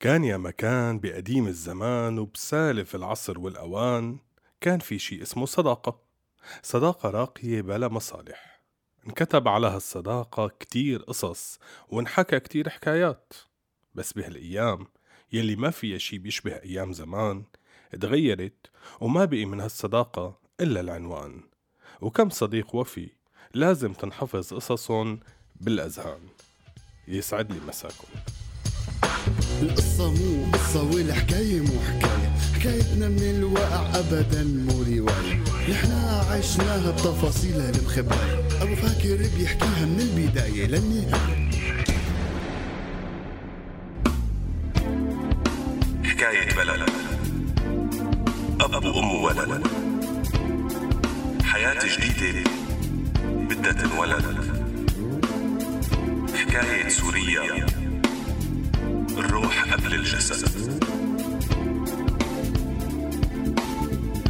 كان يا مكان بقديم الزمان وبسالف العصر والأوان كان في شي اسمه صداقة. صداقة راقية بلا مصالح. انكتب على هالصداقة كتير قصص وانحكى كتير حكايات. بس بهالأيام يلي ما فيها شي بيشبه أيام زمان اتغيرت وما بقي من هالصداقة إلا العنوان. وكم صديق وفي لازم تنحفظ قصصهم بالأذهان. يسعد لي مساكم. القصة مو قصة والحكاية مو حكاية. حكايتنا من الواقع أبدا مو رواية. نحنا عشناها بتفاصيلها المخبأة أبو فاكر بيحكيها من البداية للنهاية. حكاية بلد. أب وأم وولد. حياة جديدة بدها تنولد حكاية سوريا الروح قبل الجسد.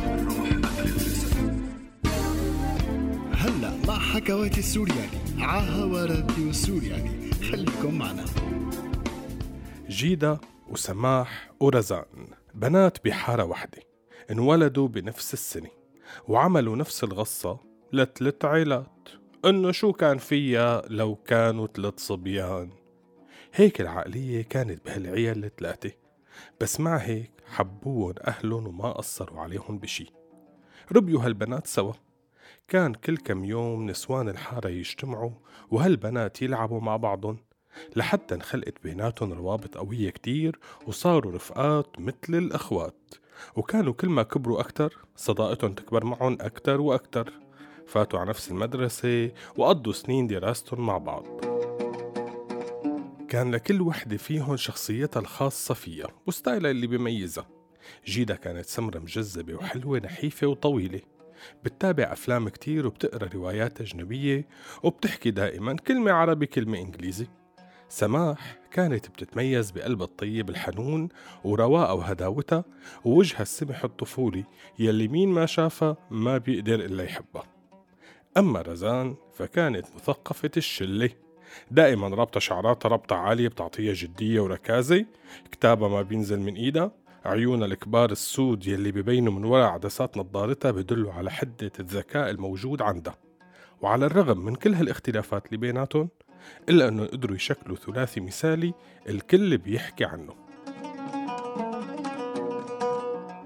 الروح قبل الجسد. هلا مع حكواتي السورياني عاها راديو سورياني خليكم معنا. جيدا وسماح ورزان بنات بحارة وحدة انولدوا بنفس السنة وعملوا نفس الغصة لثلاث عيلات. إنه شو كان فيها لو كانوا ثلاث صبيان؟ هيك العقلية كانت بهالعيال الثلاثة بس مع هيك حبوهم أهلهم وما قصروا عليهم بشي. ربيوا هالبنات سوا. كان كل كم يوم نسوان الحارة يجتمعوا وهالبنات يلعبوا مع بعضهم لحتى انخلقت بيناتهم روابط قوية كتير وصاروا رفقات مثل الأخوات. وكانوا كل ما كبروا أكتر صداقتهم تكبر معهم أكتر وأكتر. فاتوا على نفس المدرسة وقضوا سنين دراستهم مع بعض. كان لكل وحدة فيهم شخصيتها الخاصة فيها وستايلها اللي بيميزها. جيدا كانت سمرة مجذبة وحلوة نحيفة وطويلة. بتتابع أفلام كتير وبتقرأ روايات أجنبية وبتحكي دائما كلمة عربي كلمة إنجليزي. سماح كانت بتتميز بقلبها الطيب الحنون ورواقها وهداوتها ووجهها السمح الطفولي يلي مين ما شافها ما بيقدر إلا يحبها. أما رزان فكانت مثقفة الشلة. دائما رابطة شعراتها ربطة عالية بتعطيها جدية وركازة. كتابها ما بينزل من إيدها. عيونها الكبار السود يلي ببينوا من وراء عدسات نظارتها بدلوا على حدة الذكاء الموجود عندها. وعلى الرغم من كل هالاختلافات اللي بيناتهم إلا أنه قدروا يشكلوا ثلاثي مثالي الكل بيحكي عنه.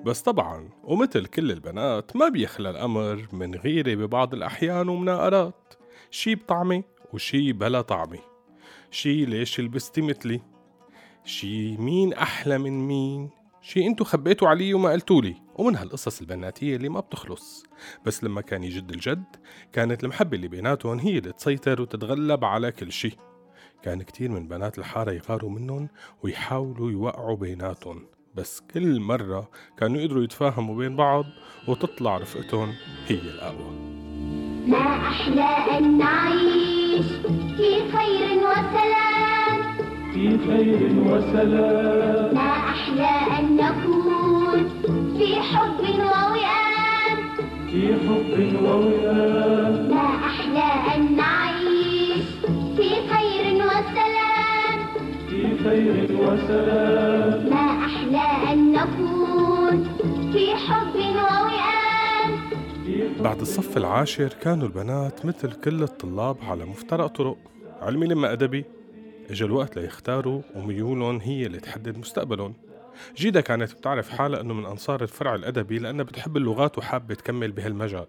بس طبعا ومثل كل البنات ما بيخلى الأمر من غيرة ببعض الأحيان ومناقرات. شي بطعمة؟ وشي بلا طعمة شي ليش لبستي مثلي؟ شي مين أحلى من مين؟ شي انتو خبيتوا علي وما قلتولي. ومن هالقصص البناتية اللي ما بتخلص. بس لما كان يجد الجد كانت المحبة اللي بيناتهم هي اللي تسيطر وتتغلب على كل شي. كان كتير من بنات الحارة يغاروا منهم ويحاولوا يوقعوا بيناتهم. بس كل مرة كانوا يقدروا يتفاهموا بين بعض وتطلع رفقتهم هي الأقوى. ما أحلى أن في خير وسلام. في خير وسلام. ما أحلى أن نكون في حب ووئام. في حب ووئام. ما أحلى أن نعيش في خير وسلام. في خير وسلام. ما أحلى أن نكون في حب ووئام. بعد الصف العاشر كانوا البنات مثل كل الطلاب على مفترق طرق. علمي لما أدبي اجى الوقت ليختاروا وميولهم هي اللي تحدد مستقبلهم. جيدا كانت بتعرف حالها إنه من أنصار الفرع الأدبي لأنها بتحب اللغات وحابة تكمل بهالمجال.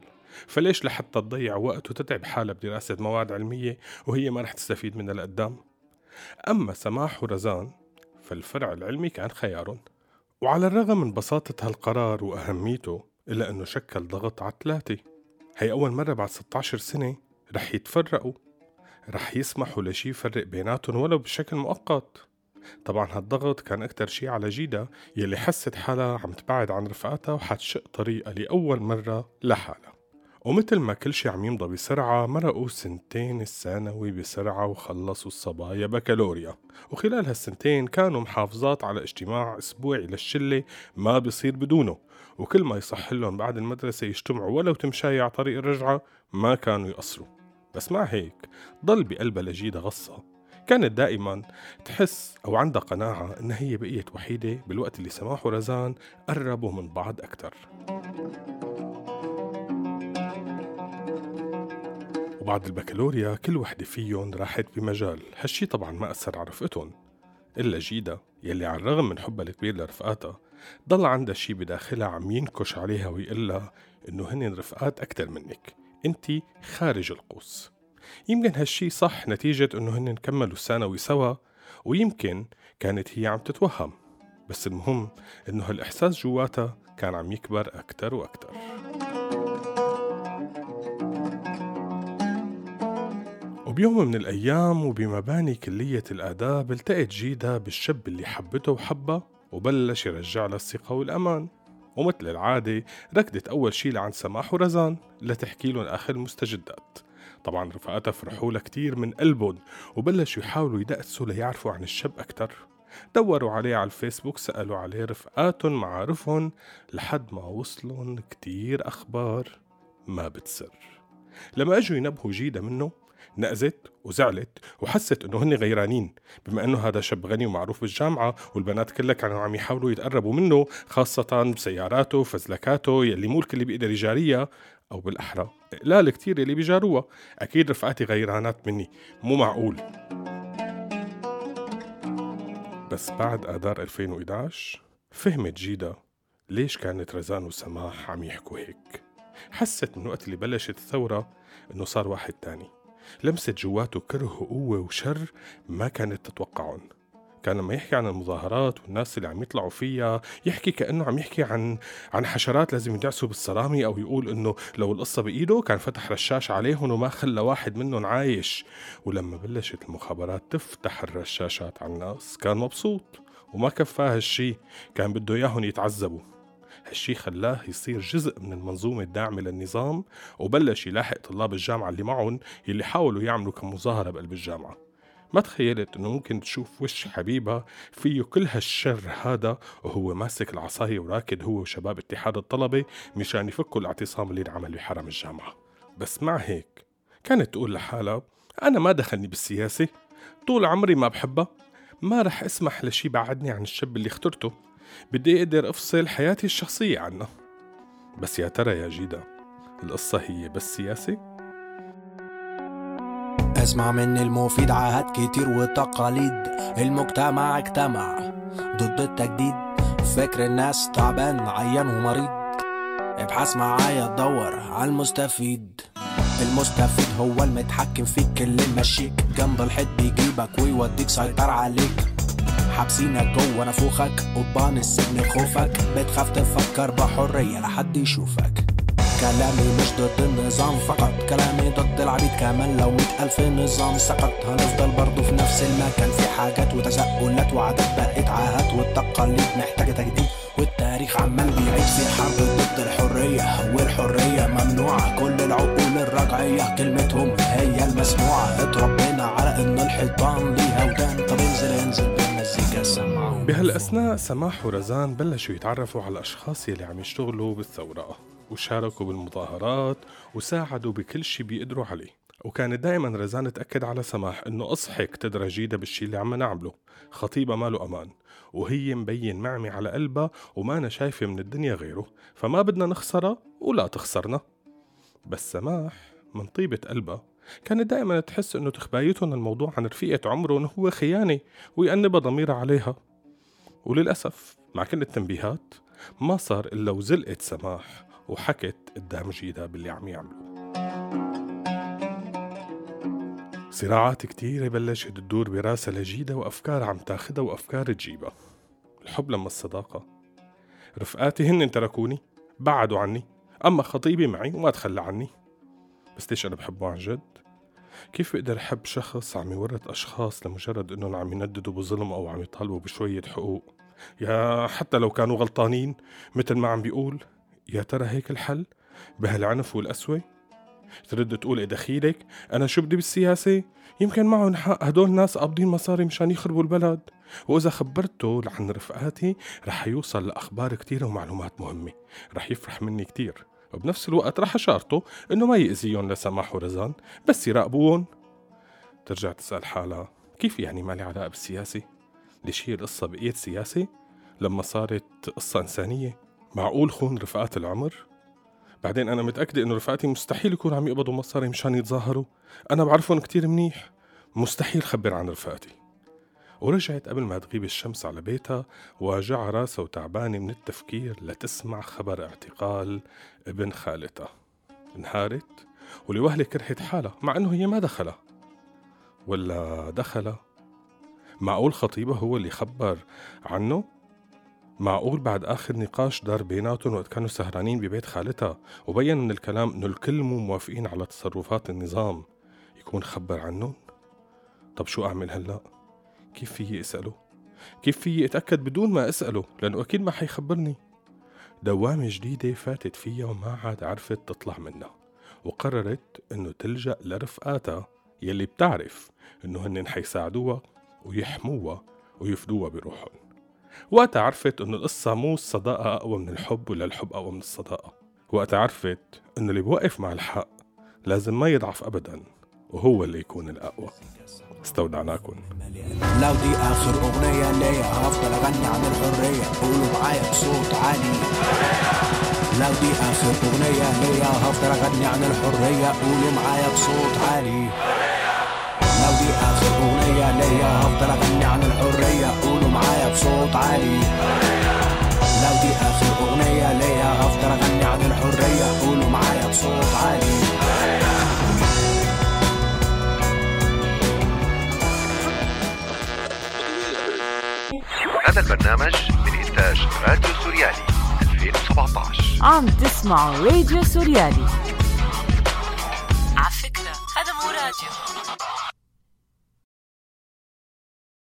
فليش لحتى تضيع وقت وتتعب حالها بدراسة مواد علمية وهي ما رح تستفيد منها لقدام أما سماح ورزان فالفرع العلمي كان خيارهم. وعلى الرغم من بساطة هالقرار وأهميته إلا أنه شكل ضغط على الثلاثة. هي أول مرة بعد 16 سنة رح يتفرقوا رح يسمحوا لشي يفرق بيناتهم ولو بشكل مؤقت. طبعا هالضغط كان أكتر شي على جيدا يلي حست حالها عم تبعد عن رفقاتها وحتشق طريقها لأول مرة لحالها. ومثل ما كل شي عم يمضى بسرعة مرقوا سنتين الثانوي بسرعة وخلصوا الصبايا بكالوريا. وخلال هالسنتين كانوا محافظات على اجتماع أسبوعي للشلة ما بيصير بدونه. وكل ما يصح لهم بعد المدرسة يجتمعوا ولو تمشاي على طريق الرجعة ما كانوا يقصروا. بس مع هيك ضل بقلبها لجيدة غصة. كانت دائما تحس أو عندها قناعة إنها هي بقيت وحيدة بالوقت اللي سماح ورزان قربوا من بعض أكتر. وبعد البكالوريا كل وحدة فيهم راحت بمجال. هالشي طبعا ما أثر على رفقتهم إلا جيدا يلي على الرغم من حبها الكبير لرفقاتها ضل عندها شي بداخلها عم ينكش عليها ويقلها إنه هن رفقات أكتر منك. انت خارج القوس. يمكن هالشي صح نتيجة إنه هن كملوا الثانوي سوا ويمكن كانت هي عم تتوهم. بس المهم إنه هالإحساس جواتها كان عم يكبر أكتر وأكتر. وبيوم من الأيام وبمباني كلية الآداب التقت جيدا بالشاب اللي حبته وحبها وبلش يرجع لها الثقة والأمان. ومثل العادة ركضت أول شي لعند سماح ورزان لتحكي لهم آخر المستجدات طبعا رفقاتها فرحوا لها كتير من قلبهم وبلشوا يحاولوا يدقسوا ليعرفوا عن الشاب أكتر. دوروا عليه على الفيسبوك سألوا عليه رفقاتهم معارفهم لحد ما وصلهم كتير أخبار ما بتسر. لما أجوا ينبهوا جيدا منه نقزت وزعلت وحست إنه هن غيرانين بما إنه هذا شاب غني ومعروف بالجامعة والبنات كلها كانوا عم يحاولوا يتقربوا منه خاصة بسياراته فزلكاته يلي مو الكل بيقدر يجاريها أو بالأحرى. قلال كتير يلي بيجاروها. أكيد رفقاتي غيرانات مني. مو معقول. بس بعد آذار 2011 فهمت جيدا ليش كانت رزان وسماح عم يحكوا هيك. حست من وقت اللي بلشت الثورة إنه صار واحد تاني. لمست جواته كره وقوة وشر ما كانت تتوقعهم كان لما يحكي عن المظاهرات والناس اللي عم يطلعوا فيها يحكي كأنه عم يحكي عن عن حشرات لازم يدعسوا بالصرامي أو يقول إنه لو القصة بإيده كان فتح رشاش عليهم وما خلى واحد منهم عايش. ولما بلشت المخابرات تفتح الرشاشات على الناس كان مبسوط وما كفاه هالشي كان بده إياهم يتعذبوا. هالشي خلاه يصير جزء من المنظومة الداعمة للنظام وبلش يلاحق طلاب الجامعة اللي معهم يلي حاولوا يعملوا كم مظاهرة بقلب الجامعة. ما تخيلت إنه ممكن تشوف وش حبيبها فيه كل هالشر هذا وهو ماسك العصاية وراكد هو وشباب اتحاد الطلبة مشان يفكوا الاعتصام اللي انعمل بحرم الجامعة. بس مع هيك كانت تقول لحالها أنا ما دخلني بالسياسة طول عمري ما بحبها ما رح أسمح لشي بعدني عن الشاب اللي اخترته. بدي أقدر أفصل حياتي الشخصية عنها بس يا ترى يا جيدا القصة هي بس سياسة؟ أسمع مني المفيد عهد كتير وتقاليد. المجتمع اجتمع ضد التجديد. فكر الناس تعبان عيان ومريض. ابحث معايا تدور على المستفيد. المستفيد هو المتحكم فيك اللي ماشيك جنب الحيط بيجيبك ويوديك سيطر عليك. حابسينك جوه نافوخك قضبان السجن خوفك. بتخاف تفكر بحرية لحد يشوفك. كلامي مش ضد النظام فقط كلامي ضد العبيد كمان. لو مئة ألف نظام سقط هنفضل برضه في نفس المكان. في حاجات وتساؤلات وعادات بقت عاهات والتقاليد محتاجة تجديد. والتاريخ عمال بيعيد في حرب ضد الحرية والحرية ممنوعة. كل العقول الرجعية كلمتهم هي المسموعة. اتربينا على إن الحيطان ليها ودان طب انزل انزل. بهالأثناء سماح ورزان بلشوا يتعرفوا على الأشخاص يلي عم يشتغلوا بالثورة وشاركوا بالمظاهرات وساعدوا بكل شي بيقدروا عليه. وكانت دائما رزان تأكد على سماح إنه أصحك تدرى جيدا بالشي اللي عم نعمله. خطيبة ماله أمان وهي مبين معمي على قلبها وما أنا شايفة من الدنيا غيره فما بدنا نخسرها ولا تخسرنا. بس سماح من طيبة قلبها كانت دائما تحس إنه تخبايتهم الموضوع عن رفيقة عمرهم هو خيانة ويأنبها ضميرها عليها. وللأسف مع كل التنبيهات ما صار إلا وزلقت سماح وحكت قدام جيدا باللي عم يعملوا صراعات كتيرة بلشت تدور براسها لجيدا وأفكار عم تاخدها وأفكار تجيبها. الحب لما الصداقة. رفقاتي هن تركوني بعدوا عني. أما خطيبي معي وما تخلى عني. بس ليش أنا بحبه عن جد؟ كيف بقدر أحب شخص عم يورط أشخاص لمجرد إنهم عم ينددوا بظلم أو عم يطالبوا بشوية حقوق؟ يا حتى لو كانوا غلطانين مثل ما عم بيقول يا ترى هيك الحل؟ بهالعنف والقسوة؟ ترد تقول إيه دخيلك؟ أنا شو بدي بالسياسة؟ يمكن معهم حق هدول ناس قابضين مصاري مشان يخربوا البلد. وإذا خبرته عن رفقاتي رح يوصل لأخبار كتيرة ومعلومات مهمة. رح يفرح مني كتير. وبنفس الوقت رح أشارته إنه ما يأذيهم لسماح ورزان بس يراقبوهم ترجع تسأل حالها كيف يعني ما لي علاقة بالسياسة؟ ليش هي القصة بقيت سياسة؟ لما صارت قصة إنسانية؟ معقول خون رفقات العمر؟ بعدين أنا متأكدة إنه رفقاتي مستحيل يكونوا عم يقبضوا مصاري مشان يتظاهروا أنا بعرفهم كتير منيح مستحيل خبر عن رفقاتي ورجعت قبل ما تغيب الشمس على بيتها واجع راسها وتعبانة من التفكير لتسمع خبر اعتقال ابن خالتها انهارت ولوهلة كرهت حالها مع إنه هي ما دخلها ولا دخلها معقول خطيبها هو اللي خبر عنه معقول بعد آخر نقاش دار بيناتهم وقت كانوا سهرانين ببيت خالتها وبين من الكلام إنه الكل مو موافقين على تصرفات النظام يكون خبر عنهم؟ طب شو أعمل هلأ؟ كيف فيي أسأله؟ كيف فيي أتأكد بدون ما أسأله؟ لأنه أكيد ما حيخبرني دوامة جديدة فاتت فيها وما عاد عرفت تطلع منها وقررت إنه تلجأ لرفقاتها يلي بتعرف إنه هن حيساعدوها ويحموها ويفدوها بروحهم وقتها عرفت إنه القصة مو الصداقة أقوى من الحب ولا الحب أقوى من الصداقة وقتها عرفت إنه اللي بوقف مع الحق لازم ما يضعف أبدا وهو اللي يكون الأقوى. استودعناكم. لو دي آخر أغنية ليا هفضل أغني عن الحرية. قولوا معايا بصوت عالي. لو دي آخر أغنية ليا هفضل أغني عن الحرية. قولوا معايا بصوت عالي. لو دي آخر أغنية ليا هفضل أغني عن الحرية. قولوا معايا بصوت عالي. لو دي آخر أغنية ليا هفضل أغني عن الحرية. قولوا معايا بصوت عالي. هذا البرنامج من إنتاج راديو سوريالي 2017 عم تسمعوا راديو سوريالي. على فكرة هذا مو راديو.